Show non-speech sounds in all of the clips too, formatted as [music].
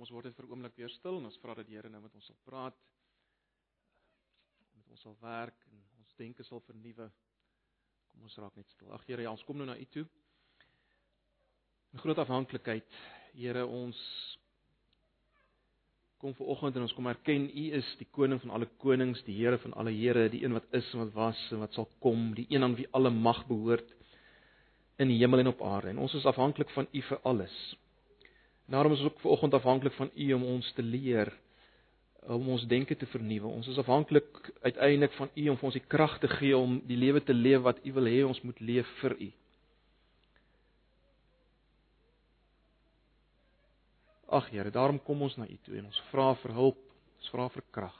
Kom ons word net vir 'n oomblik weer stil en ons vra dat die Here nou met ons sal praat. Met ons sal werk en ons denke sal vernuwe. Kom ons raak net stil. Ag Here, ja, ons kom nou na U toe. 'n Groot afhanklikheid. Here, ons kom ver oggend en ons kom erken U is die koning van alle konings, die Here van alle here, die een wat is en wat was en wat sal kom, die een aan wie alle mag behoort in die hemel en op aarde. En ons is afhanklik van U vir alles. Daarom is ons ook ver oggend afhanklik van U om ons te leer om ons denke te vernuwe. Ons is afhanklik uiteindelik van U om vir ons die krag te gee om die lewe te leef wat U wil hê ons moet leef vir U. Ag Here, daarom kom ons na U toe en ons vra vir hulp, ons vra vir krag.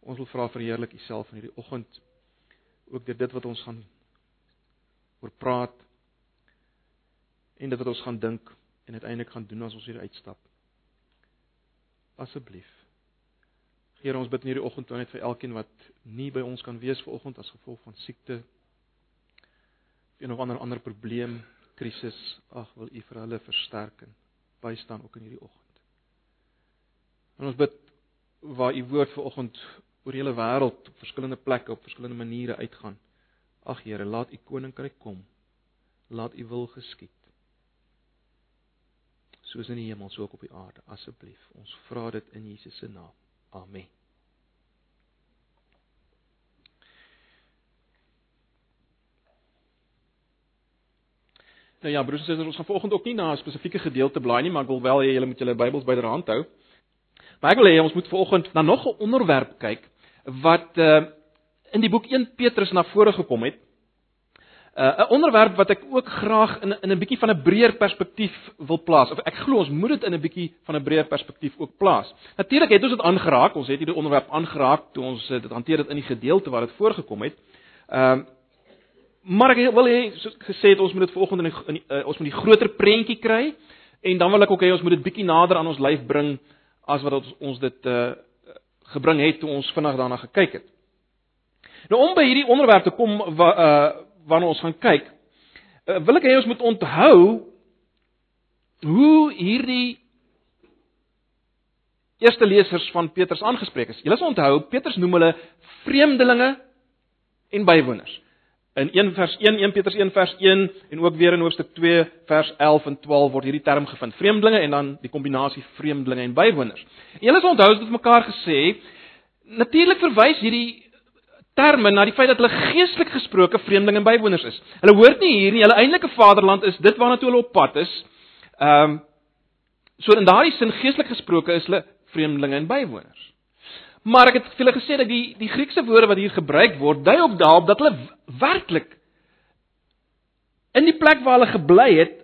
Ons wil vra verheerlik U self in hierdie oggend ook deur dit wat ons gaan oor praat en dit wat ons gaan dink en uiteindelik gaan doen as ons hier uitstap. Asseblief. Here, ons bid in hierdie oggend net vir elkeen wat nie by ons kan wees vanoggend as gevolg van siekte of of ander ander probleem, krisis. Ag, wil U vir hulle versterking bystaan ook in hierdie oggend. En ons bid waar u woord vanoggend oor die hele wêreld op verskillende plekke op verskillende maniere uitgaan. Ag Here, laat u koninkryk kom. Laat u wil geskied. Soos in die hemel, so ook op die aarde, asseblief. Ons vra dit in Jesus se naam. Amen. Nou ja, broers en susters, ons gaan vanoggend ook nie na 'n spesifieke gedeelte blaai nie, maar ek wil wel hê julle moet julle Bybels byderhand hou. Maar ek wil hê ons moet vanoggend na nog 'n onderwerp kyk wat uh in die boek 1 Petrus na vore gekom het. Uh 'n onderwerp wat ek ook graag in in 'n bietjie van 'n breër perspektief wil plaas. Of ek glo ons moet dit in 'n bietjie van 'n breër perspektief ook plaas. Natuurlik het ons dit aangeraak. Ons het hierdie onderwerp aangeraak toe ons dit hanteer dit in die gedeelte waar dit voorgekom het. Ehm uh, Maar ek wil hê soos gesê het ons moet dit vanoggend in, in uh, ons moet die groter prentjie kry en dan wil ek ook hê ons moet dit bietjie nader aan ons lyf bring as wat ons, ons dit uh, gebring het toe ons vinnig daarna gekyk het. Nou om by hierdie onderwerp te kom wa, uh, waarna ons gaan kyk, uh, wil ek hê ons moet onthou hoe hierdie eerste lesers van Petrus aangespreek is. Julle sal onthou Petrus noem hulle vreemdelinge en bywoners in 1 vers 1 1 Petrus 1 vers 1 en ook weer in hoofstuk 2 vers 11 en 12 word hierdie term gevind. Vreemdelinge en dan die kombinasie vreemdelinge en bywoners. En julle sal onthou dit mekaar gesê, natuurlik verwys hierdie terme na die feit dat hulle geestelik gesproke vreemdelinge en bywoners is. Hulle hoort nie hier nie, hulle eintlike vaderland is dit waarna toe hulle op pad is. Ehm um, so in daardie sin geestelik gesproke is hulle vreemdelinge en bywoners. Maar ek het vir julle gesê dat die die Griekse woorde wat hier gebruik word, dui ook daarop dat hulle werklik in die plek waar hulle gebly het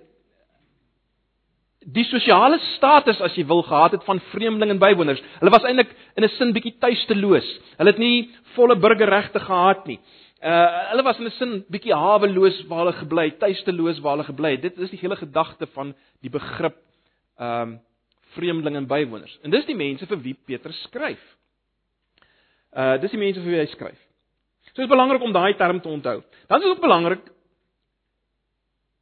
die sosiale status as jy wil gehad het van vreemdeling en bywoners. Hulle was eintlik in 'n sin bietjie tuisteloos. Hulle het nie volle burgerregte gehad nie. Uh hulle was in 'n sin bietjie haweloos waar hulle gebly het, tuisteloos waar hulle gebly het. Dit is die hele gedagte van die begrip ehm um, vreemdeling en bywoners. En dis die mense vir wie Petrus skryf. Uh dis die mense vir wie hy skryf. So dit is belangrik om daai term te onthou. Dan is dit ook belangrik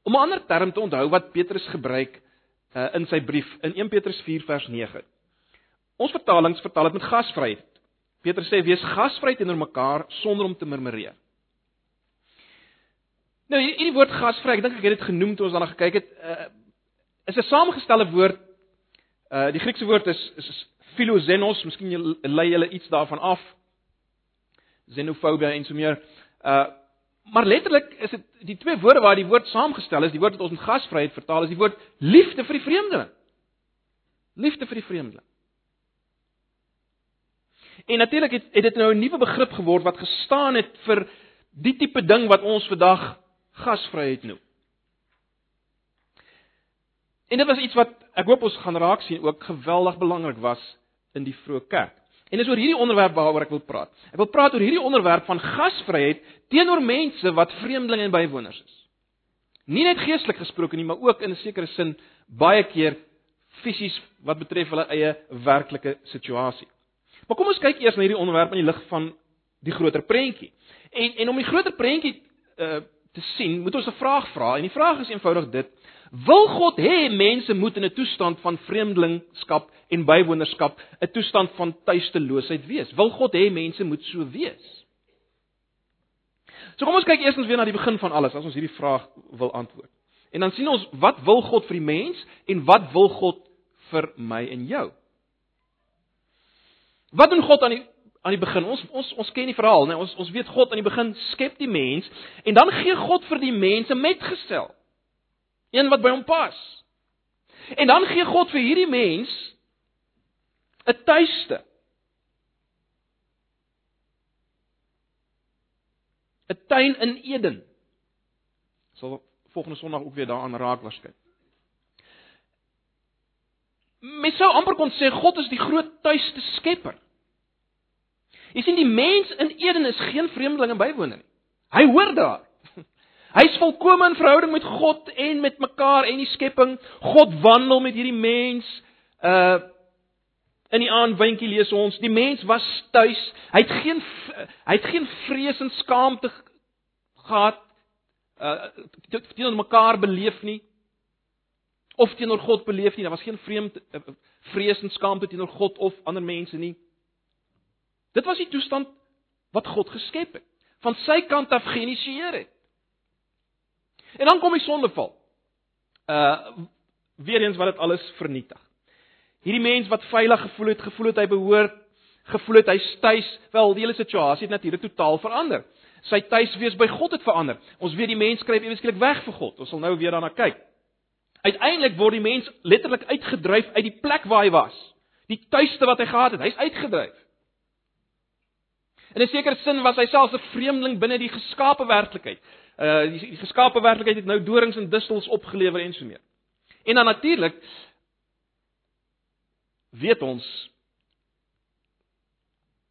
om 'n ander term te onthou wat Petrus gebruik uh in sy brief in 1 Petrus 4 vers 9. Ons vertalings vertaal dit met gasvryheid. Petrus sê wees gasvry teenoor mekaar sonder om te murmureer. Nou hierdie woord gasvry, ek dink ek het dit genoem toe ons daarna gekyk het, uh is 'n saamgestelde woord. Uh die Griekse woord is is philoxenos, miskien lei julle iets daarvan af xenofobie en so meer. Uh maar letterlik is dit die twee woorde waar die woord saamgestel is, die woord wat ons met gasvryheid vertaal is die woord liefde vir die vreemdeling. Liefde vir die vreemdeling. En natuurlik het, het dit nou 'n nuwe begrip geword wat gestaan het vir die tipe ding wat ons vandag gasvryheid noem. En dit was iets wat ek hoop ons gaan raak sien ook geweldig belangrik was in die vroeë kerk. En dis oor hierdie onderwerp waaroor ek wil praat. Ek wil praat oor hierdie onderwerp van gasvryheid teenoor mense wat vreemdelinge en bywoners is. Nie net geestelik gesproke nie, maar ook in 'n sekere sin baie keer fisies wat betref hulle eie werklike situasie. Maar kom ons kyk eers na hierdie onderwerp in die lig van die groter prentjie. En en om die groter prentjie uh, te sien, moet ons 'n vraag vra en die vraag is eenvoudig dit: Wil God hê mense moet in 'n toestand van vreemdelingskap en bywonerskap, 'n toestand van tuisteloosheid wees? Wil God hê mense moet so wees? So kom ons kyk eers weer na die begin van alles as ons hierdie vraag wil antwoord. En dan sien ons wat wil God vir die mens en wat wil God vir my en jou? Wat doen God aan die aan die begin? Ons ons ons ken die verhaal, né? Nee? Ons ons weet God aan die begin skep die mens en dan gee God vir die mense metgesel. Een wat by hom pas. En dan gee God vir hierdie mens 'n tuiste. 'n Tuin in Eden. Sal volgende Sondag ook weer daaraan raak waarskynlik. Mens sou amper kon sê God is die groot tuiste skepper. Jy sien die mens in Eden is geen vreemdeling en bywoner nie. Hy hoor daar. Hy's volkome in verhouding met God en met mekaar en die skepping. God wandel met hierdie mens. Uh in die aanwinkie lees ons, die mens was tuis. Hy het geen hy het geen vrees en skaamte gehad uh teenoor mekaar beleef nie of teenoor God beleef nie. Daar was geen vreemd uh, vrees en skaamte teenoor God of ander mense nie. Dit was die toestand wat God geskep het, van sy kant af geïnisieer het. En dan kom die sondeval. Uh weer eens wat dit alles vernietig. Hierdie mens wat veilig gevoel het, gevoel het hy behoort, gevoel het hy's tuis, wel die hele situasie het natuurlik totaal verander. Sy tuiswees by God het verander. Ons weet die mens skryf ewesklik weg vir God. Ons sal nou weer daarna kyk. Uiteindelik word die mens letterlik uitgedryf uit die plek waar hy was. Die tuiste wat hy gehad het, hy's uitgedryf. In 'n sekere sin was hy selfs 'n vreemdeling binne die geskape werklikheid. Uh die, die geskape werklikheid het nou dorings en distels opgelewer en so meer. En dan natuurlik weet ons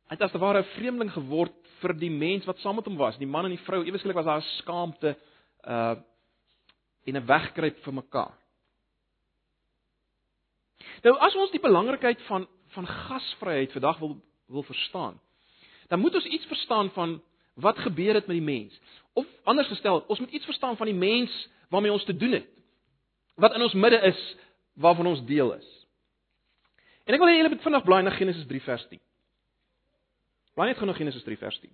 hy het as te ware 'n vreemdeling geword vir die mens wat saam met hom was, die man en die vrou. Eweslik was daar 'n skaamte uh en 'n wegkruip vir mekaar. Nou as ons die belangrikheid van van gasvryheid vandag wil wil verstaan, dan moet ons iets verstaan van wat gebeur het met die mens. Of anders gestel, ons moet iets verstaan van die mens waarmee ons te doen het. Wat in ons midde is, waarvan ons deel is. En ek wil hê julle moet vinnig blaai na Genesis 3 vers 10. Blaai net gou na Genesis 3 vers 10.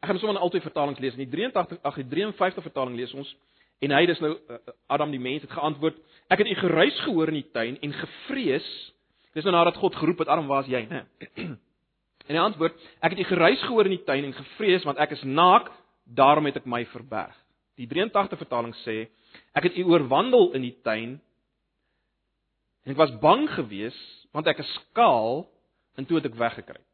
Ek gaan sommer in albei vertalings lees. In die 83 ag die 53 vertaling lees ons en hy dis nou uh, Adam die mens het geantwoord: Ek het u geruis gehoor in die tuin en gevrees. Dis nou nadat God geroep het: Adam, waar is jy, né? [clears throat] En hy antwoord: Ek het u geruis gehoor in die tuin en gevrees want ek is naak, daarom het ek my verberg. Die 83 vertaling sê: Ek het u oorwandel in die tuin en ek was bang geweest want ek is skaal en toe het ek weggekruip.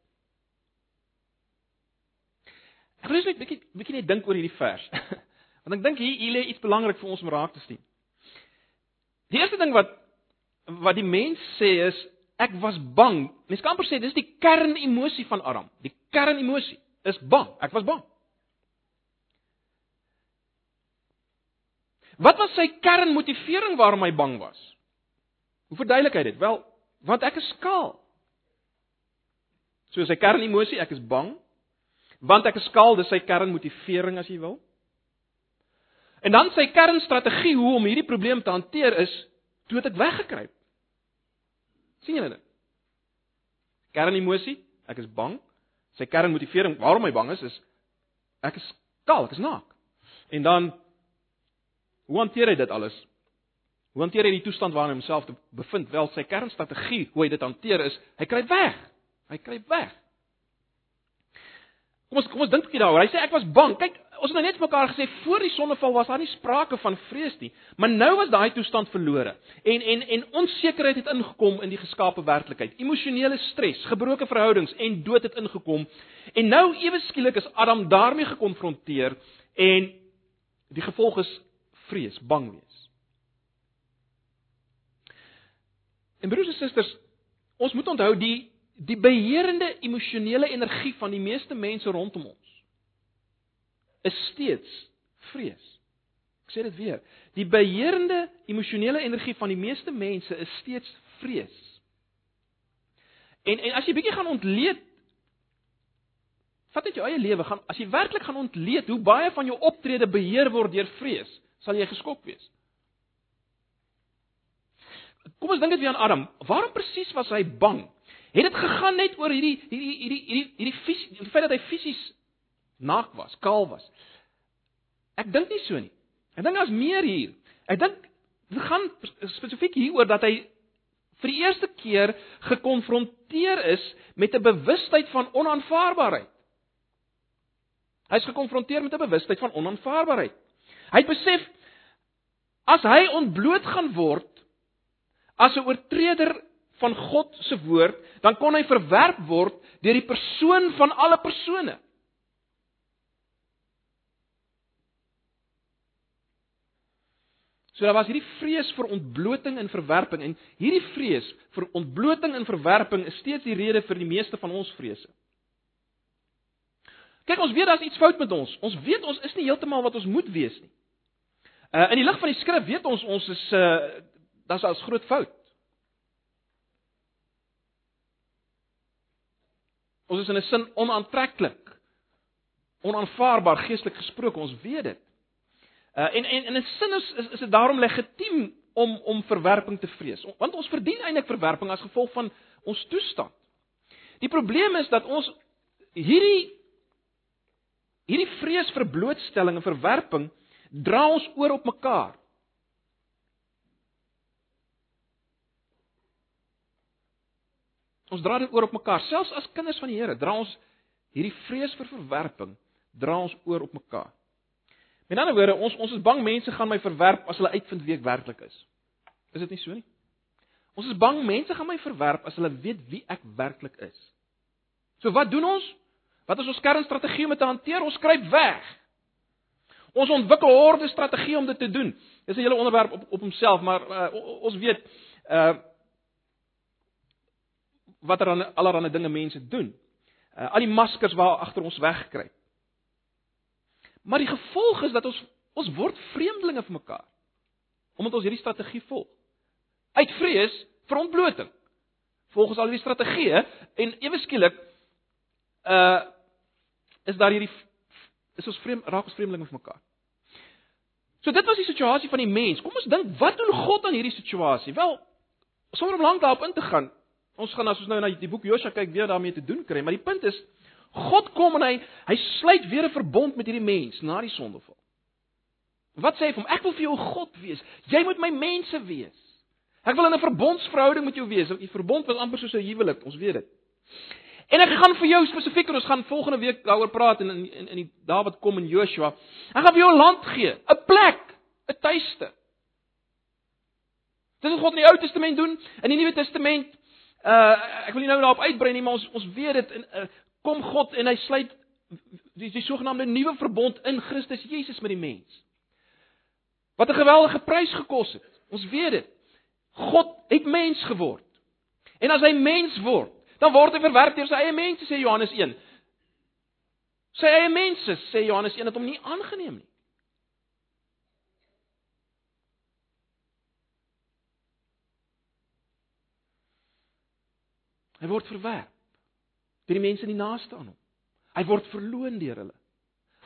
Ek wil net 'n bietjie bietjie net dink oor hierdie vers. [laughs] Want ek dink hier hier lê iets belangrik vir ons om raak te sien. Die eerste ding wat wat die mens sê is ek was bang. Mens kan amper sê dis die kernemosie van Adam. Die kernemosie is bang. Ek was bang. Wat was sy kernmotivering waarom hy bang was? Hoe verduidelik hy dit? Wel, want ek is skaal. So sy kernemosie, ek is bang want ek is skaal, dis sy kernmotivering as jy wil. En dan sy kernstrategie hoe om hierdie probleem te hanteer is toe ek weggekruip. sien julle dit? Kernemosie, ek is bang. Sy kernmotivering waarom hy bang is is ek is skaal, ek is naak. En dan hoe hanteer hy dit alles? Hoe hanteer hy die toestand waarin hy homself bevind? Wel, sy kernstrategie hoe hy dit hanteer is, hy kruip weg. Hy kruip weg. Kom ons kom ons dink 'n bietjie daaroor. Hy sê ek was bang. Kyk, ons het nou net mekaar gesê voor die sondeval was daar nie sprake van vrees nie, maar nou was daai toestand verlore. En en en onsekerheid het ingekom in die geskaapte werklikheid. Emosionele stres, gebroke verhoudings en dood het ingekom. En nou ewe skielik is Adam daarmee gekonfronteer en die gevolg is vrees, bang wees. En broers en susters, ons moet onthou die die beheerende emosionele energie van die meeste mense rondom ons is steeds vrees. Ek sê dit weer. Die beheerende emosionele energie van die meeste mense is steeds vrees. En en as jy bietjie gaan ontleed vat net jou eie lewe gaan as jy werklik gaan ontleed hoe baie van jou optrede beheer word deur vrees, sal jy geskok wees. Kom ons dink dit weer aan Adam. Waarom presies was hy bang? Het dit gegaan net oor hierdie hierdie hierdie hierdie hierdie fisies die feit dat hy fisies naak was, kaal was? Ek dink nie so nie. Ek dink daar's meer hier. Ek dink dit gaan spesifiek hieroor dat hy vir die eerste keer gekonfronteer is met 'n bewustheid van onaanvaarbaarheid. Hy's gekonfronteer met 'n bewustheid van onaanvaarbaarheid. Hy het besef as hy ontbloot gaan word as 'n oortreder van God se woord, dan kon hy verwerp word deur die persoon van alle persone. So daar was hierdie vrees vir ontbloting en verwerping en hierdie vrees vir ontbloting en verwerping is steeds die rede vir die meeste van ons vrese. Kyk, ons weet daar's iets fout met ons. Ons weet ons is nie heeltemal wat ons moet wees nie. Uh in die lig van die skrif weet ons ons is uh daar's 'n groot fout. Ons is in 'n sin onaantreklik. Onaanvaarbaar geestelik gesproke, ons weet dit. Uh en en in 'n sin is is, is dit daarom legitiem om om verwerping te vrees. Want ons verdien eintlik verwerping as gevolg van ons toestand. Die probleem is dat ons hierdie hierdie vrees vir blootstelling en verwerping dra ons oor op mekaar. Ons dra dit oor op mekaar. Selfs as kinders van die Here dra ons hierdie vrees vir verwerping dra ons oor op mekaar. Met ander woorde, ons ons is bang mense gaan my verwerp as hulle uitvind wie ek werklik is. Is dit nie so nie? Ons is bang mense gaan my verwerp as hulle weet wie ek werklik is. So wat doen ons? Wat is ons kernstrategie om dit te hanteer? Ons skryf weg. Ons ontwikkel 'n orde strategie om dit te doen. Dis 'n hele onderwerp op op homself, maar uh, ons weet uh wat er aan allerlei dinge mense doen. Uh, al die maskers waar agter ons wegkruip. Maar die gevolg is dat ons ons word vreemdelinge vir mekaar. Omdat ons hierdie strategie volg. Uit vrees vir ontbloting. Volgens al hierdie strategieë en ewe skielik uh is daar hierdie is ons vreemd raak ons vreemdelinge vir mekaar. So dit was die situasie van die mens. Kom ons dink, wat doen God aan hierdie situasie? Wel, sonder om lank daarop in te gaan, ons gaan as ons nou na die boek Josua kyk weer daarmee te doen kry, maar die punt is God kom en hy hy sluit weer 'n verbond met hierdie mens na die sondeval. Wat sê hy vir hom? Ek wil vir jou God wees. Jy moet my mense wees. Ek wil in 'n verbondsverhouding met jou wees. Die verbond was amper soos 'n huwelik, ons weet dit. En ek gaan vir jou spesifiek en ons gaan volgende week daaroor praat in in in die wat kom in Joshua. Ek gaan vir jou 'n land gee, 'n plek, 'n tuiste. Dit is wat God in die Ou Testament doen. In die Nuwe Testament uh ek wil nie nou daarop uitbrei nie, maar ons ons weet dit in uh, kom God en hy sluit die die sogenaamde nuwe verbond in Christus Jesus met die mens. Wat 'n geweldige prys gekos het. Ons weet dit. God het mens geword. En as hy mens word, dan word hy verwerp deur sy eie mense sê Johannes 1. Sy eie mense sê Johannes 1 het hom nie aangeneem nie. Hy word verwerp deur die mense in die naaste aan hom. Hy word verloon deur hulle.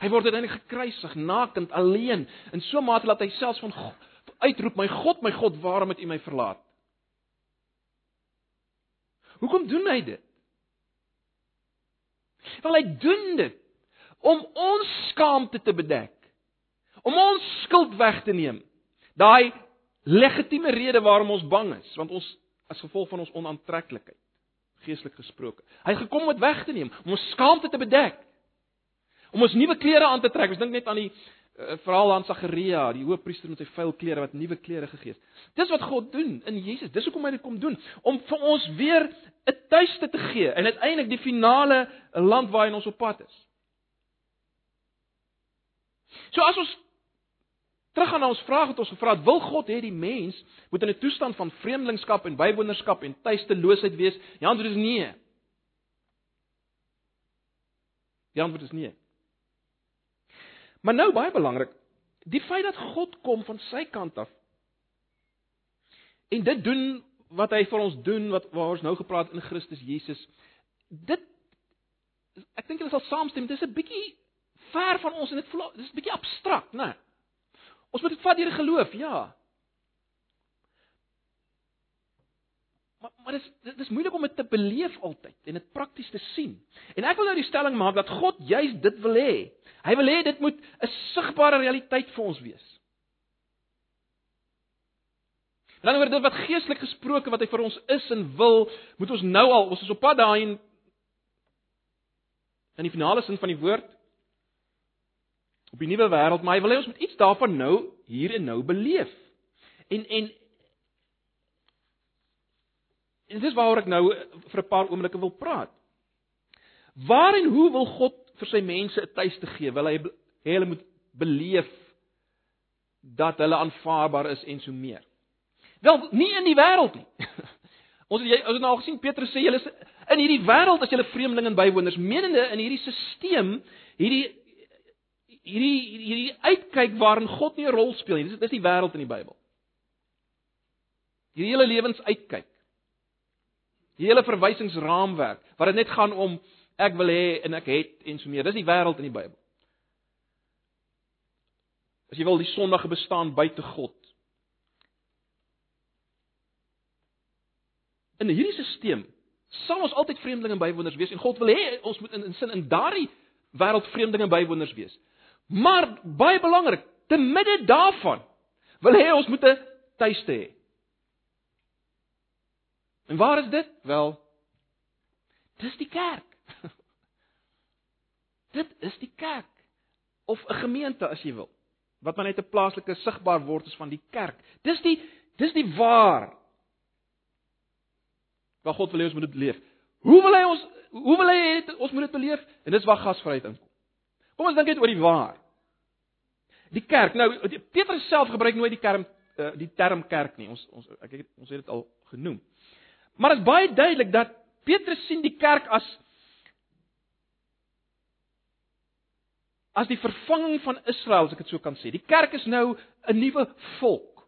Hy word uiteindelik gekruisig, nakend, alleen, in so 'n mate dat hy selfs van God uitroep, "My God, my God, waarom het U my verlaat?" Hoekom doen hy dit? Wel hy doen dit om ons skaamte te bedek. Om ons skuld weg te neem. Daai legitieme rede waarom ons bang is, want ons as gevolg van ons onaantreklikheid geestelik gesproke. Hy het gekom om dit weg te neem, om ons skaamte te bedek. Om ons nuwe klere aan te trek. Ons dink net aan die uh, verhaal aan Sagaria, die hoofpriester met sy vuil klere wat nuwe klere gegee het. Dis wat God doen in Jesus. Dis hoekom hy dit kom doen, om vir ons weer 'n tuiste te gee en uiteindelik die finale land waarin ons op pad is. So as ons teruggaan na ons vraag wat ons gevra het, wil God hê die mens moet in 'n toestand van vreemdelingskap en bywonerskap en tuisteloosheid wees? Die antwoord is nee. Die antwoord is nee. Maar nou baie belangrik, die feit dat God kom van sy kant af en dit doen wat hy vir ons doen wat waar ons nou gepraat in Christus Jesus dit ek dink julle sal saamstem dis 'n bietjie ver van ons en dit voel dis 'n bietjie abstrakt nê nee. Ons moet dit vat deur geloof ja Maar maar dis dis moeilik om dit te beleef altyd en dit prakties te sien. En ek wil nou die stelling maak dat God juis dit wil hê. Hy wil hê dit moet 'n sigbare realiteit vir ons wees. Dan oor dit wat geestelik gesproke wat hy vir ons is en wil, moet ons nou al, ons is op pad daarin in die finale sin van die woord op die nuwe wêreld, maar hy wil hê ons moet iets daarvan nou hier en nou beleef. En en En dis waaroor ek nou eh, vir 'n paar oomblikke wil praat. Waar en hoe wil God vir sy mense 'n tuiste gee? Wil hy hê hulle moet beleef dat hulle aanvaarbaar is en so meer? Wel, nie in die wêreld nie. [laughs] Ons het jy ons het nou al gesien Petrus sê julle is in hierdie wêreld as julle vreemdelinge en bywoners, menende in hierdie stelsel, hierdie hierdie hierdie uitkyk waarin God nie 'n rol speel nie. Dis dis die wêreld in die Bybel. Hierdie hele lewensuitkyk. Die hele verwysingsraamwerk wat dit net gaan om ek wil hê en ek het en so meer. Dis die wêreld in die Bybel. As jy wil die sondige bestaan buite God. In hierdie stelsel sal ons altyd vreemdelinge en bywoners wees en God wil hê ons moet in, in sin in daardie wêreld vreemdelinge en bywoners wees. Maar baie belangrik, te midde daarvan wil hy ons moet 'n tuiste hê. En waar is dit? Wel, dis die kerk. [laughs] dit is die kerk of 'n gemeente as jy wil, wat maar net 'n plaaslike sigbaar word is van die kerk. Dis die dis die waar. Waar God wil hê ons moet dit leef. Hoe wil hy ons hoe wil hy het, ons moet dit beleef? En dis waar gasvryheid inkom. Kom ons dink net oor die waar. Die kerk. Nou Petrus self gebruik nooit die term uh, die term kerk nie. Ons ons ek het ons het dit al genoem. Maar dit is baie duidelik dat Petrus sien die kerk as as die vervanging van Israel, as ek dit so kan sê. Die kerk is nou 'n nuwe volk.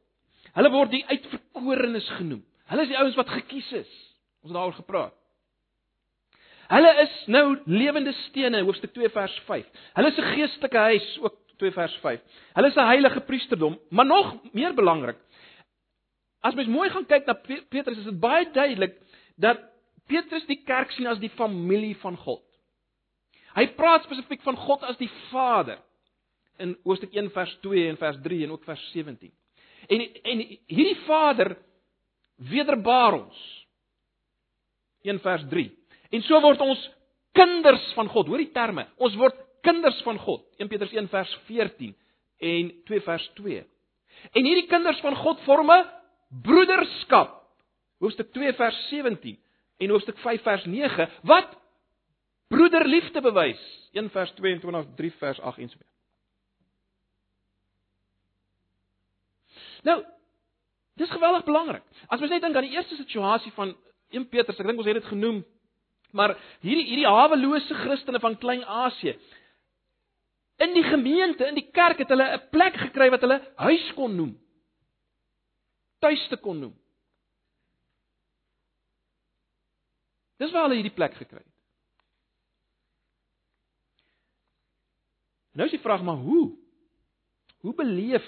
Hulle word die uitverkorenes genoem. Hulle is die ouens wat gekies is. Ons het daaroor gepraat. Hulle is nou lewende stene, hoofstuk 2 vers 5. Hulle is 'n geestelike huis, ook 2 vers 5. Hulle is 'n heilige priesterdom, maar nog meer belangrik, As mens mooi gaan kyk na Petrus, is dit baie duidelik dat Petrus die kerk sien as die familie van God. Hy praat spesifiek van God as die Vader in Hoofstuk 1 vers 2 en vers 3 en ook vers 17. En en hierdie Vader wederbaar ons. 1 vers 3. En so word ons kinders van God. Hoor die terme. Ons word kinders van God. 1 Petrus 1 vers 14 en 2 vers 2. En hierdie kinders van God vorm 'n broederskap. Hoofstuk 2 vers 17 en hoofstuk 5 vers 9 wat broederliefde bewys. 1 vers 22, 3 vers 8 en so meer. Nou, dis geweldig belangrik. As mens net dink aan die eerste situasie van 1 Petrus, ek dink ons het dit genoem, maar hierdie hierdie hawelose Christene van Klein-Asië in die gemeente, in die kerk het hulle 'n plek gekry wat hulle huis kon noem tuiste kon noem. Dis waar hulle hierdie plek gekry het. Nou is die vraag maar hoe? Hoe beleef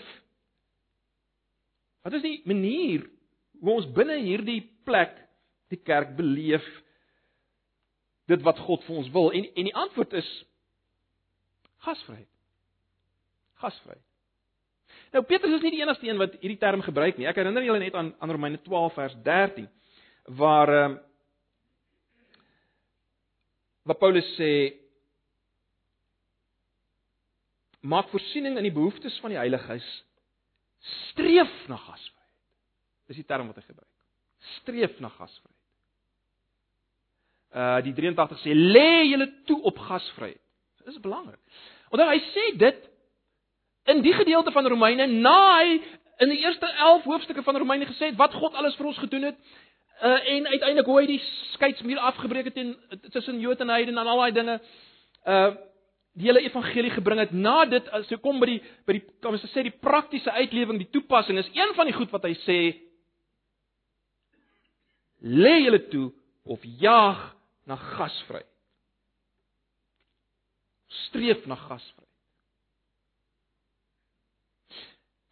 Wat is die manier hoe ons binne hierdie plek die kerk beleef dit wat God vir ons wil? En en die antwoord is gasvryheid. Gasvryheid. Nou Petrus is nie die enigste een wat hierdie term gebruik nie. Ek herinner julle net aan aan Romeine 12 vers 13 waar ehm uh, waar Paulus sê maak voorsiening in die behoeftes van die heiliges streef na gasvryheid. Dis die term wat hy gebruik. Streef na gasvryheid. Uh die 83 sê lê julle toe op gasvryheid. Dis belangrik. Onthou hy sê dit in die gedeelte van Romeine na hy in die eerste 11 hoofstukke van Romeine gesê het wat God alles vir ons gedoen het uh, en uiteindelik hoe hy die skeidsmuur afgebreek het tussen Jode en Heidene en al daai dinge. Uh die hele evangelie gebring het. Na dit as hy kom by die by die kan ons sê die praktiese uitlewing, die toepassing is een van die goed wat hy sê lê julle toe of jaag na gasvryheid. Streef na gasvryheid.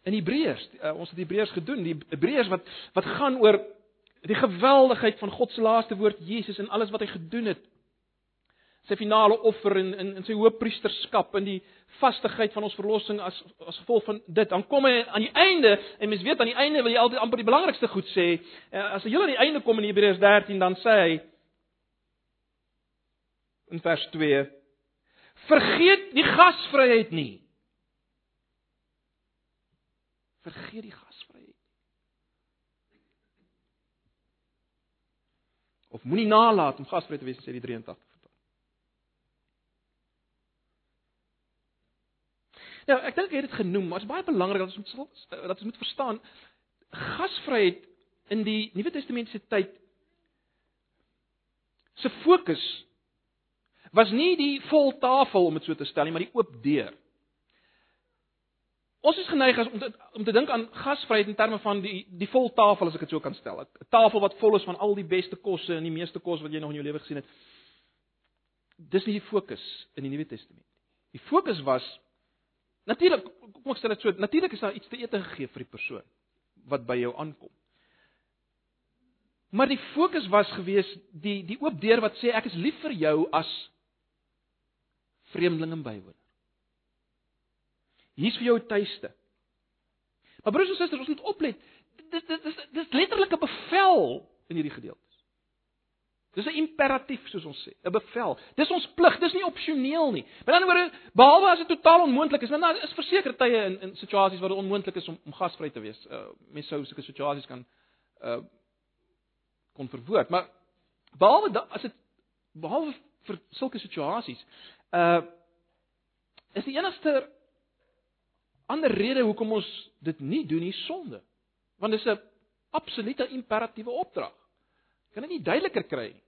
In Hebreërs, uh, ons het Hebreërs gedoen, die Hebreërs wat wat gaan oor die geweldigheid van God se laaste woord Jesus en alles wat hy gedoen het. Sy finale offer en in in sy hoëpriesterskap en die vastigheid van ons verlossing as as gevolg van dit. Dan kom hy aan die einde en mens weet aan die einde wil jy altyd amper die belangrikste goed sê. Uh, as jy aan die einde kom in Hebreërs 13 dan sê hy in vers 2 Vergeet die gasvryheid nie. Vergeet die gasvryheid. Of moenie nalat om gasvry te wees, sê die 83 vertaling. Nou, ek dink jy het dit genoem, maar dit is baie belangrik dat ons moet dat ons moet verstaan gasvryheid in die Nuwe Testamentiese tyd se fokus was nie die voltafel om dit so te stel nie, maar die oop deur. Ons is geneig as om te, om te dink aan gasvryheid in terme van die die voltafel as ek dit so kan stel. 'n Tafel wat vol is van al die beste kosse en die meeste kos wat jy nog in jou lewe gesien het. Dis nie die fokus in die Nuwe Testament. Die fokus was natuurlik kom ek stel dit so, natuurlik is daar iets te ete gegee vir die persoon wat by jou aankom. Maar die fokus was gewees die die oop deur wat sê ek is lief vir jou as vreemdeling en bywoner. Hier's vir jou tuiste. Maar broers en susters, ons moet oplet. Dis dis dis dis letterlik 'n bevel in hierdie gedeeltes. Dis 'n imperatief soos ons sê, 'n bevel. Dis ons plig, dis nie opsioneel nie. Met ander woorde, behalwe as dit totaal onmoontlik is, nou, nou is verseker tye in in situasies waar dit onmoontlik is om om gasvry te wees. Uh mense sou sulke situasies kan uh kon verwoord, maar behalwe da, as dit behalwe vir sulke situasies, uh is die enigste ander rede hoekom ons dit nie doen nie sonde. Want dit is 'n absolute imperatiewe opdrag. Kan dit nie duideliker kry nie.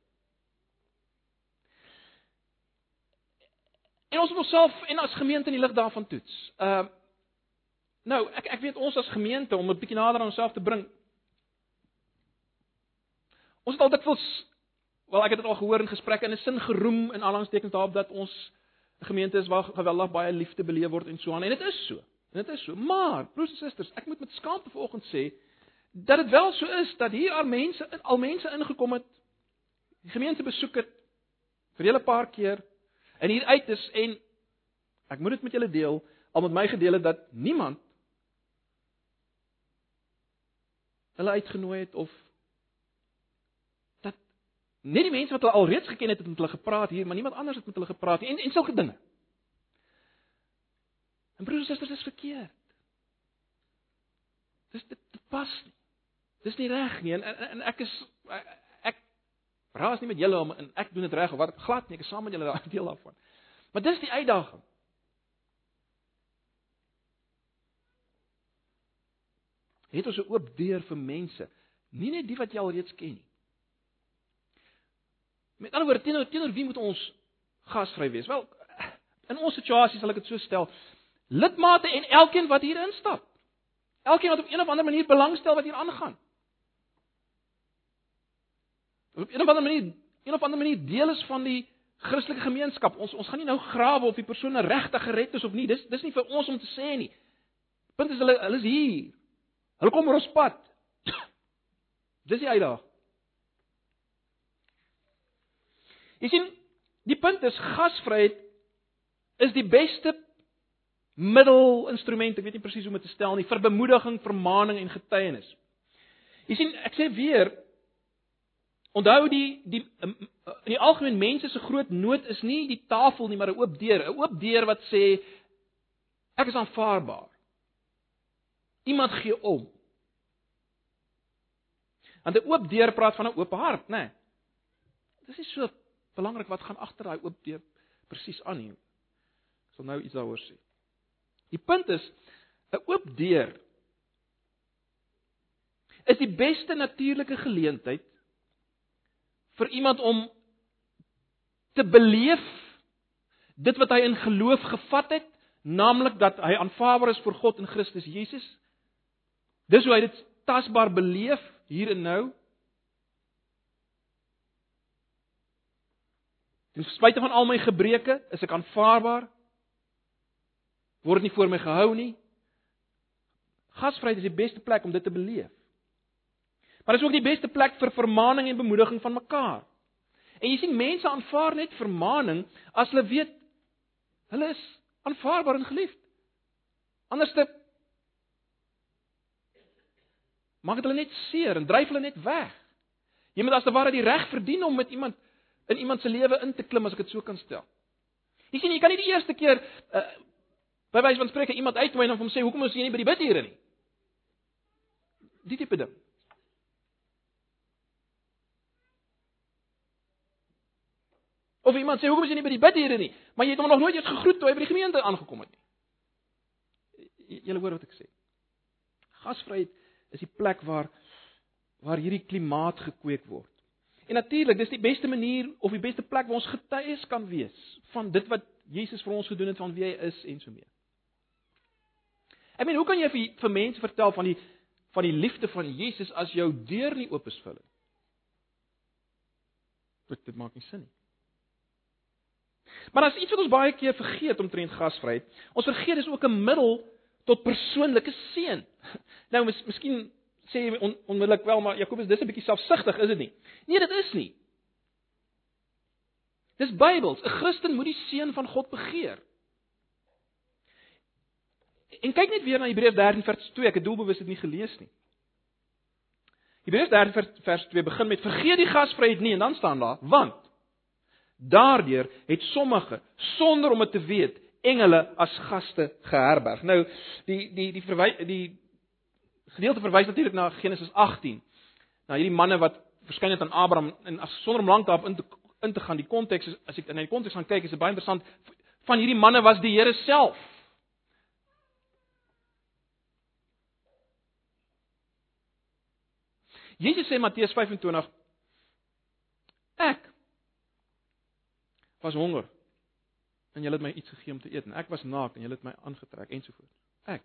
En ons moet onsself en as gemeente in die lig daarvan toets. Ehm uh, nou, ek ek weet ons as gemeente om 'n bietjie nader aan onsself te bring. Ons het al dikwels wel ek het dit al gehoor in gesprekke in 'n sin geroem in alangstekens daarop dat ons 'n gemeente is waar geweldig baie liefde beleef word en so aan en dit is so. En dit is so. Maar broers en susters, ek moet met skaamte vanoggend sê dat dit wel so is dat hier al mense al mense ingekom het die gemeente besoek het vir 'n hele paar keer en hier uit is en ek moet dit met julle deel, al met my gedeel het dat niemand hulle uitgenooi het of net die mense wat hulle alreeds geken het het met hulle gepraat hier, maar niemand anders het met hulle gepraat nie en en sulke dinge. En broers en susters, dis verkeerd. Dis dit, dit pas nie. Dis nie reg nie en, en en ek is ek raas nie met julle om en ek doen dit reg of wat glad nie, ek is saam met julle daai [laughs] deel daarvan. Maar dis die uitdaging. Het ons 'n oop deur vir mense, nie net die wat jy al reeds ken nie. Met ander woorde, teenoor teenoor wie moet ons gasvry wees? Wel, in ons situasie sal ek dit so stel, lidmate en elkeen wat hier instap. Elkeen wat op een of ander manier belangstel wat hier aangaan. Op een of ander manier, een of ander manier deel is van die Christelike gemeenskap. Ons ons gaan nie nou grawe of die persoon regtig gered is of nie. Dis dis nie vir ons om te sê nie. Punt is hulle hulle is hier. Hulle kom oor ons pad. [coughs] Dis die uitdaging. Jy sien, die punt is gasvryheid is die beste middelinstrument, ek weet nie presies hoe om dit te stel nie, vir bemoediging, vermaaning en getuienis. Jy sien, ek sê weer onthou die die in die algemeen mense se groot nood is nie die tafel nie, maar 'n oop deur, 'n oop deur wat sê ek is aanvaarbaar. Iemand gee om. Want 'n oop deur praat van 'n oop hart, né? Nee. Dis nie so belangrik wat gaan agter daai oop deur presies aan nie. Ek sal nou iets daaroor sê. Die punt is 'n oop deur is die beste natuurlike geleentheid vir iemand om te beleef dit wat hy in geloof gevat het, naamlik dat hy aanvaarbaar is vir God in Christus Jesus. Dis hoe hy dit tasbaar beleef hier en nou. Ten spyte van al my gebreke, is ek aanvaarbaar. Word nie voor my gehou nie. Gasvryheid is die beste plek om dit te beleef. Maar dit is ook die beste plek vir vermaaning en bemoediging van mekaar. En jy sien mense aanvaar net vermaaning as hulle weet hulle is aanvaarbaar en geliefd. Anderste maak dit hulle net seer en dryf hulle net weg. Jy moet as te ware die reg verdien om met iemand in iemand se lewe in te klim as ek dit so kan stel. Jy sien jy kan nie die eerste keer uh, by wyse van spreke iemand uitnooi en hom sê hoekom is jy nie by die bidure nie? Die tipe ding. Of iemand sê hoekom is jy nie by die bidure nie? Maar jy het hom nog nooit eens gegroet toe hy by die gemeente aangekom het nie. Julle hoor wat ek sê. Gasvryheid is die plek waar waar hierdie klimaat gekweek word. En natuurlik, dis die beste manier of die beste plek waar ons getuies kan wees van dit wat Jesus vir ons gedoen het van wie hy is en so meer. Ek meen, hoe kan jy vir vir mense vertel van die van die liefde van Jesus as jou deur nie oop is vir hulle? Dit dit maak nie sin nie. Maar as iets wat ons baie keer vergeet omtrent gasvryheid, ons vergeet dis ook 'n middel tot persoonlike seën. [laughs] Nou mis, miskien sê jy on, onmiddellik wel maar Jakobus dis 'n bietjie selfsugtig, is dit nie? Nee, dit is nie. Dis Bybels. 'n Christen moet die seën van God begeer. En kyk net weer na Hebreërs 13 vers 2. Ek het doelbewus dit nie gelees nie. Hebreërs 13 vers 2 begin met vergeet die gasvryheid nie en dan staan daar want Daardeur het sommige sonder om dit te weet engele as gaste geherberg. Nou die die die verwys die gedeelte verwys natuurlik na Genesis 18. Na hierdie manne wat verskyn het aan Abraham en as sonder om lank daarop in te in te gaan die konteks as ek in die konteks gaan kyk is dit baie interessant van hierdie manne was die Here self. Jesus sê Matteus 25 Ek was honger en julle het my iets gegee om te eet en ek was naak en julle het my aangetrek ensovoorts. Ek.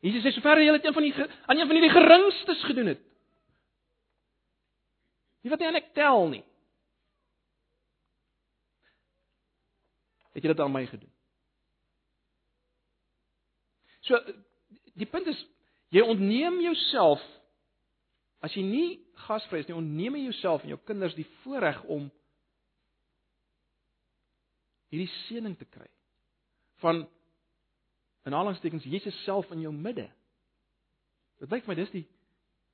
Jesus sê sover julle dit een van die aan een van hierdie geringstes gedoen het. Nie wat jy eintlik tel nie. Het jy dit aan my gedoen? So die punt is jy ontneem jouself as jy nie gasvry is nie, ontneem jy jouself en jou kinders die voorreg om hierdie seëning te kry van in aanhalingstekens Jesus self in jou midde. Dit lyk my dis die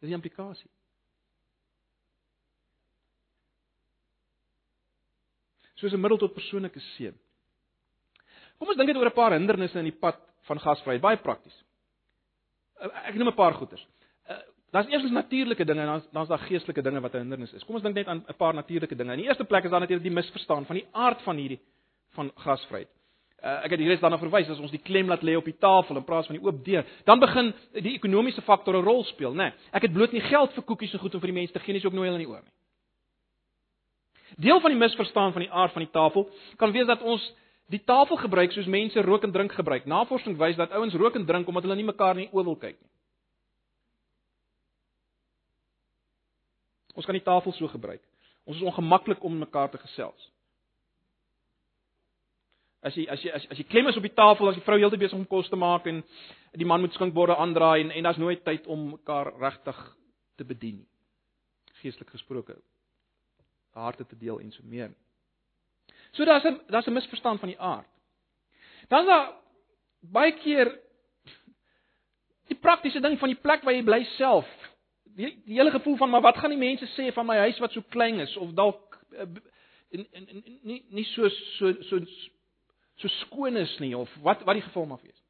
dis die implikasie. Soos 'n middel tot persoonlike seën. Kom ons dink net oor 'n paar hindernisse in die pad van gasvryheid, baie prakties. Ek noem 'n paar goeters. Uh, daar's eers natuurlike dinge en dan dan's daar geestelike dinge wat 'n hindernis is. Kom ons dink net aan 'n paar natuurlike dinge. In die eerste plek is daar natuurlik die misverstaan van die aard van hierdie van gasvryheid. Uh, ek het hier eens daarna verwys as ons die klem laat lê op die tafel in plaas van die oop deur, dan begin die ekonomiese faktor 'n rol speel, né? Nee, ek het bloot nie geld vir koekies en goed om vir die mense te gee nie, so ek nooi hulle nie oor nie. Deel van die misverstaan van die aard van die tafel kan wees dat ons die tafel gebruik soos mense rook en drink gebruik. Navorsing wys dat ouens rook en drink omdat hulle nie mekaar nie oor wil kyk nie. Ons kan die tafel so gebruik. Ons is ongemaklik om mekaar te gesels. As jy as jy as, as jy klem is op die tafel as die vrou heeltyd besig om kos te maak en die man moet skinkborde aandraai en en daar's nooit tyd om mekaar regtig te bedien nie. Geestelik gesproke. Harte te deel en so meer. So daar's 'n daar's 'n misverstand van die aard. Dan is daar baie keer die praktiese ding van die plek waar jy bly self. Die, die hele gevoel van maar wat gaan die mense sê van my huis wat so klein is of dalk uh, en en nie nie so so so so skoon is nie of wat wat die geval mag wees.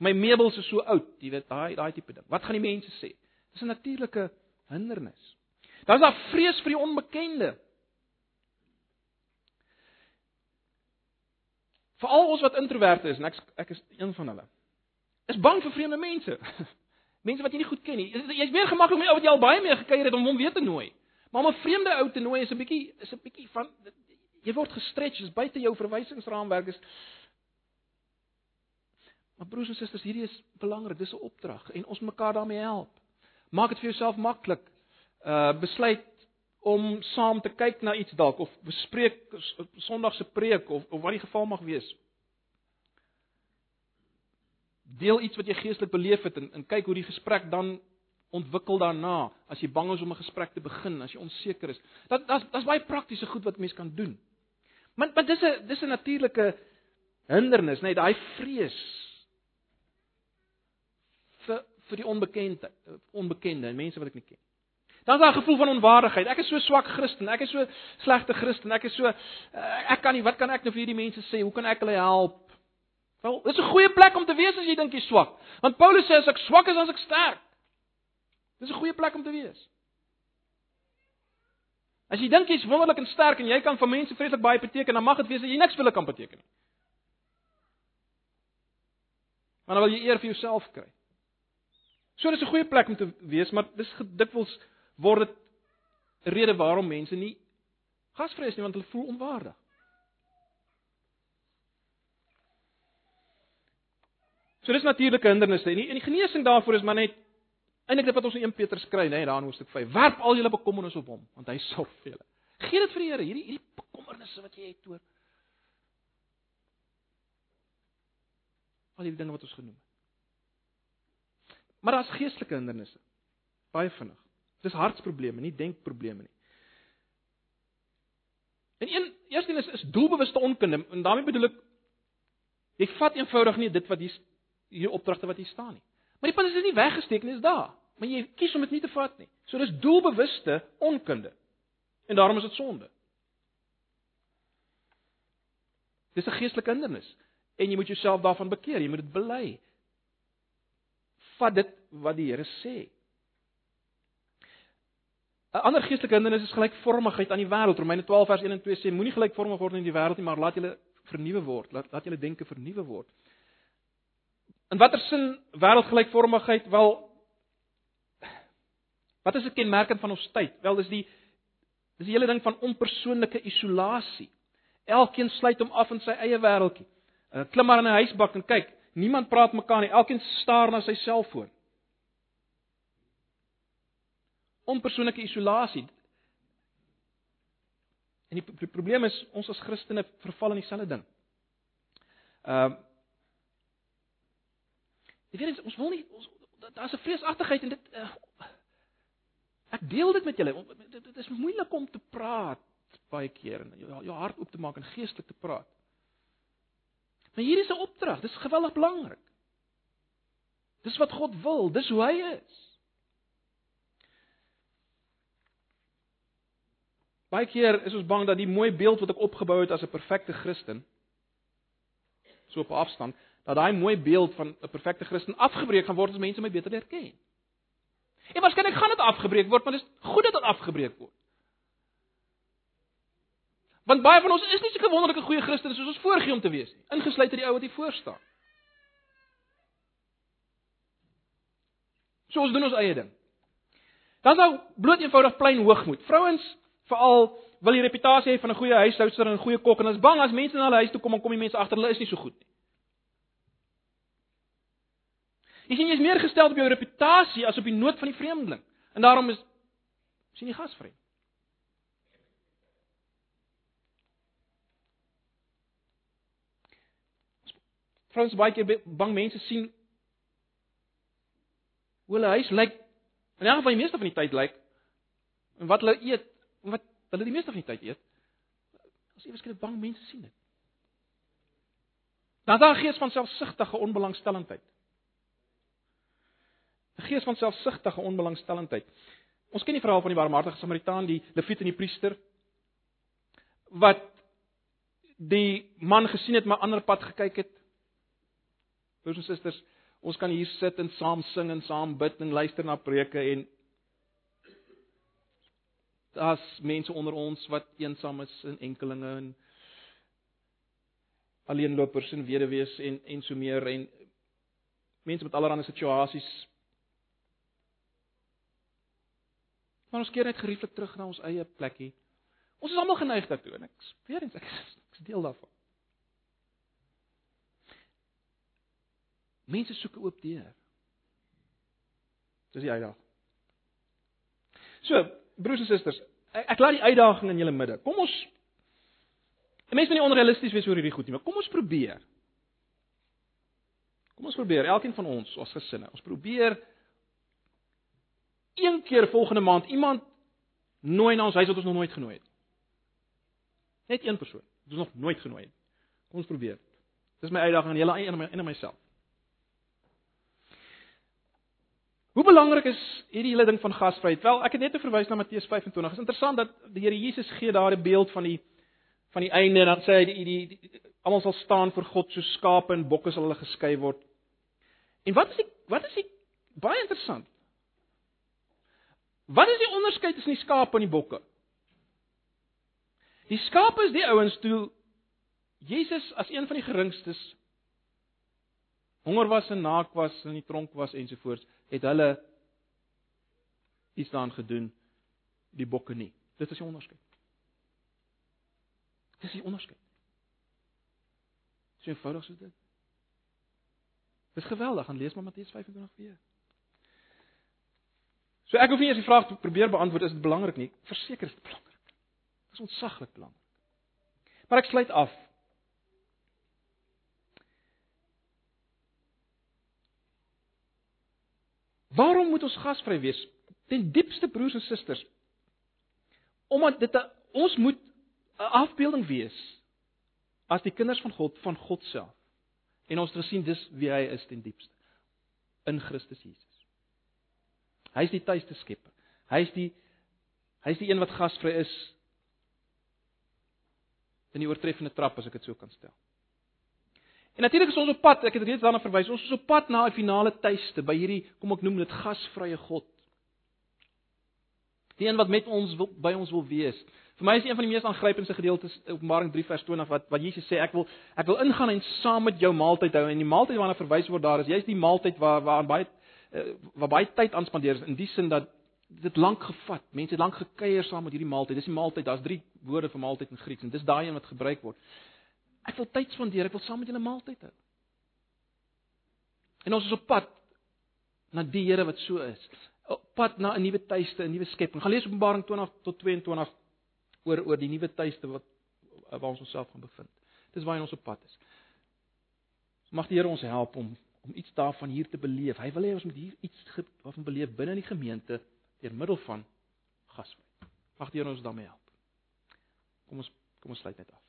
My meubels is so oud, jy weet, daai daai tipe ding. Wat gaan die mense sê? Dis 'n natuurlike hindernis. Dan is daar vrees vir die onbekende. Veral ons wat introverte is en ek ek is een van hulle. Is bang vir vreemde mense. [laughs] Mense wat jy nie goed ken nie. Jy's meer gemaklik met ou wat jy al baie mee gekuier het om hom weer te nooi. Maar om 'n vreemde ou te nooi is 'n bietjie is 'n bietjie van jy word gestretch, dis buite jou verwysingsraamwerk is. Maar broers en susters, hierdie is belangrik, dis 'n opdrag en ons mekaar daarmee help. Maak dit vir jouself maklik. Uh besluit om saam te kyk na iets dalk of bespreek Sondag se preek of of wat die geval mag wees. Deel iets wat jy geestelik beleef het en, en kyk hoe die gesprek dan ontwikkel daarna as jy bang is om 'n gesprek te begin, as jy onseker is. Dat daar's daar's baie praktiese goed wat mens kan doen. Maar maar dis 'n dis 'n natuurlike hindernis, net daai vrees vir vir die onbekende, onbekende mense wat ek nie ken. Dan is daar 'n gevoel van onwaardigheid. Ek is so swak Christen, ek is so slegte Christen, ek is so uh, ek kan nie, wat kan ek nou vir hierdie mense sê? Hoe kan ek hulle help? Wel, dis 'n goeie plek om te wees as jy dink jy's swak. Want Paulus sê as ek swak is, dan is ek sterk. Dis 'n goeie plek om te wees. As jy dink jy's wonderlik en sterk en jy kan vir mense vreeslik baie beteken, dan mag dit wees dat jy niks vir hulle kan beteken nie. Maar dan wil jy eer vir jouself kry. So dis 'n goeie plek om te wees, maar dis gedikwels word dit 'n rede waarom mense nie gasvry is nie want hulle voel onwaardig. So dis natuurlike hindernisse en die, en die genesing daarvoor is maar net Eindelik dit wat ons in 1 Petrus kry, nê, daar in hoofstuk 5. Werp al julle bekommernisse op hom, want hy sorg vir julle. Gee dit vir die Here, hierdie hierdie bekommernisse wat jy het oor al die dinge wat ons genoem het. Maar daar's geestelike hindernisse. Baie vinnig. Dis hartsprobleme, nie denkprobleme nie. En een eerste ding is is doelbewuste onkunde en daarmee bedoel ek jy vat eenvoudig nie dit wat hier hier opdragte wat hier staan nie. Maar die punt is dit is nie weggesteek nie, dit is daar maar jy kies om dit nie te vat nie. So dis doelbewuste onkunde. En daarom is dit sonde. Dis 'n geestelike hindernis en jy moet jouself daarvan bekeer, jy moet dit bely. Vat dit wat die Here sê. 'n Ander geestelike hindernis is gelykvormigheid aan die wêreld. Romeine 12 vers 1 en 2 sê moenie gelykvormig word aan die wêreld nie, maar laat julle vernuwe word. Laat laat julle denke vernuwe word. In watter sin wêreldgelykvormigheid? Wel, Wat is 'n kenmerkend van ons tyd? Wel, dis die dis die hele ding van onpersoonlike isolasie. Elkeen sluit hom af in sy eie wêreldjie. Uh, klim maar in 'n huisbak en kyk, niemand praat mekaar nie. Elkeen staar na sy selfoon. Onpersoonlike isolasie. En die, die probleem is ons as Christene verval in dieselfde ding. Ehm uh, Jy weet ons wil nie ons daar's 'n vreesagtigheid en dit uh, Ek deel dit met julle. Dit is moeilik om te praat baie keer en jou, jou hart oop te maak en geestelik te praat. Maar hier is 'n opdrag. Dis geweldig belangrik. Dis wat God wil. Dis hoe hy is. Baie keer is ons bang dat die mooi beeld wat ek opgebou het as 'n perfekte Christen so op afstand, dat daai mooi beeld van 'n perfekte Christen afgebreek gaan word as mense my beter leer ken. En waarskynlik gaan dit afgebreek word, maar dit is goed dat dit afgebreek word. Want baie van ons is nie so wonderlike goeie Christene soos ons voorgee om te wees nie, ingesluit uit die ou wat hier voor staan. So ons doen ons eie ding. Dan nou bloot eenvoudig plain hoogmoed. Vrouens veral wil die reputasie hê van 'n goeie huishouster en 'n goeie kok en is bang as mense na hulle huis toe kom en kom die mense agter hulle is nie so goed nie. Jy sien jy's meer gestel op jou reputasie as op die nood van die vreemdeling. En daarom is sien jy gasvry. Frans baie keer bang mense sien hoe hulle huis lyk. In elk geval die meeste van die tyd lyk en wat hulle eet, wat hulle die meeste van die tyd eet. As jy beskryf bang mense sien dit. Dan daar gees van selfsugtige onbelangstellendheid. 'n gees van selfsugtige onbelangstellendheid. Ons ken die verhaal van die barmhartige Samaritaan, die Lewiet en die priester wat die man gesien het maar ander pad gekyk het. Broers en susters, ons kan hier sit en saam sing en saam bid en luister na preke en daar's mense onder ons wat eensaam is en enkelinge en alleenlopers en weduwees en en so meer en mense met allerlei situasies Maar ons keer net gerieflik terug na ons eie plekkie. Ons is almal geneig daartoe en ek weer eens ek is deel daarvan. Mense soek 'n oop deur. Dis die uitdaging. So, broers en susters, ek, ek laat die uitdaging in julle midde. Kom ons Mense moet nie onrealisties wees oor hierdie goed nie, maar kom ons probeer. Kom ons probeer, elkeen van ons as gesinne. Ons probeer een keer volgende maand iemand nooi na ons huis wat ons nog nooit genooi het. Net een persoon. Ons nog nooit genooi het. Kom ons probeer. Dis my uitdaging aan julle en my en myself. Hoe belangrik is hierdie hele ding van gasvryheid? Wel, ek het net verwys na Matteus 25. Dit is interessant dat die Here Jesus gee daar 'n beeld van die van die einde en dan sê hy die, die, die, die almal sal staan vir God soos skape en bokke sal hulle geskei word. En wat is die wat is die baie interessant? Wat is die onderskeid tussen die skape en die bokke? Die skape is die ouens toe Jesus as een van die geringstes honger was en naak was en in die tronk was ensovoorts, het hulle iets daan gedoen die bokke nie. Dit is die onderskeid. Dis die onderskeid. Dis eenvoudig so dit. Dis geweldig, gaan lees maar Matteus 25 weer. So ek hoef nie eens die vraag probeer beantwoord is dit belangrik nie. Verseker is dit belangrik. Dit is ontsaglik belangrik. Maar ek sluit af. Waarom moet ons gasvry wees? Ten diepste broers en susters. Omdat dit 'n ons moet 'n afbeelding wees as die kinders van God van God self. En ons het gesien dis wie hy is ten diepste in Christus Jesus. Hy is die tuiste skepper. Hy is die hy is die een wat gasvry is in die oortreffende trap as ek dit so kan stel. En natuurlik is ons op pad, ek het reeds daarna verwys, ons is op pad na 'n finale tuiste by hierdie kom ek noem dit gasvrye God. Die een wat met ons wil by ons wil wees. Vir my is een van die mees aangrypende gedeeltes Openbaring 3 vers 20 wat wat Jesus sê ek wil ek wil ingaan en saam met jou maaltyd hou en die maaltyd waarna verwys word daar is juist die maaltyd waar waar baie uh, waar baie tyd aanspandeer is in die sin dat dit lank gevat. Mense het lank gekuier saam met hierdie maaltyd. Dis die maaltyd. Daar's drie woorde vir maaltyd in Grieks en dis daai een wat gebruik word. Ek wil tyd spandeer. Ek wil saam met julle maaltyd hou. En ons is op pad na die Here wat so is. Op pad na 'n nuwe tuiste, 'n nuwe skepping. Gaan lees Openbaring 20 tot 22 oor oor die nuwe tuiste wat waar ons onsself gaan bevind. Dis waar ons op pad is. Mag die Here ons help om om iets daarvan hier te beleef. Hy wil hê ons moet hier iets waarvan beleef binne in die gemeente deur middel van gasvry. Mag die Here ons daarmee help. Kom ons kom ons sluit net af.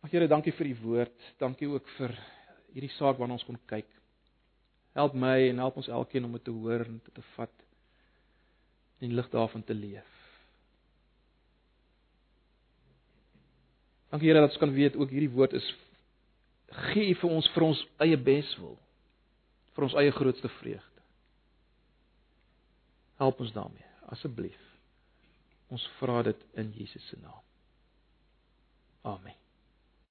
Mag Here, dankie vir u woord. Dankie ook vir hierdie saak waarna ons kon kyk. Help my en help ons elkeen om dit te hoor en te, te vat en lig daarvan te leef. Dankie Here dat ons kan weet ook hierdie woord is gee vir ons vir ons eie beswil vir ons eie grootste vreugde. Help ons daarmee asseblief. Ons vra dit in Jesus se naam. Amen.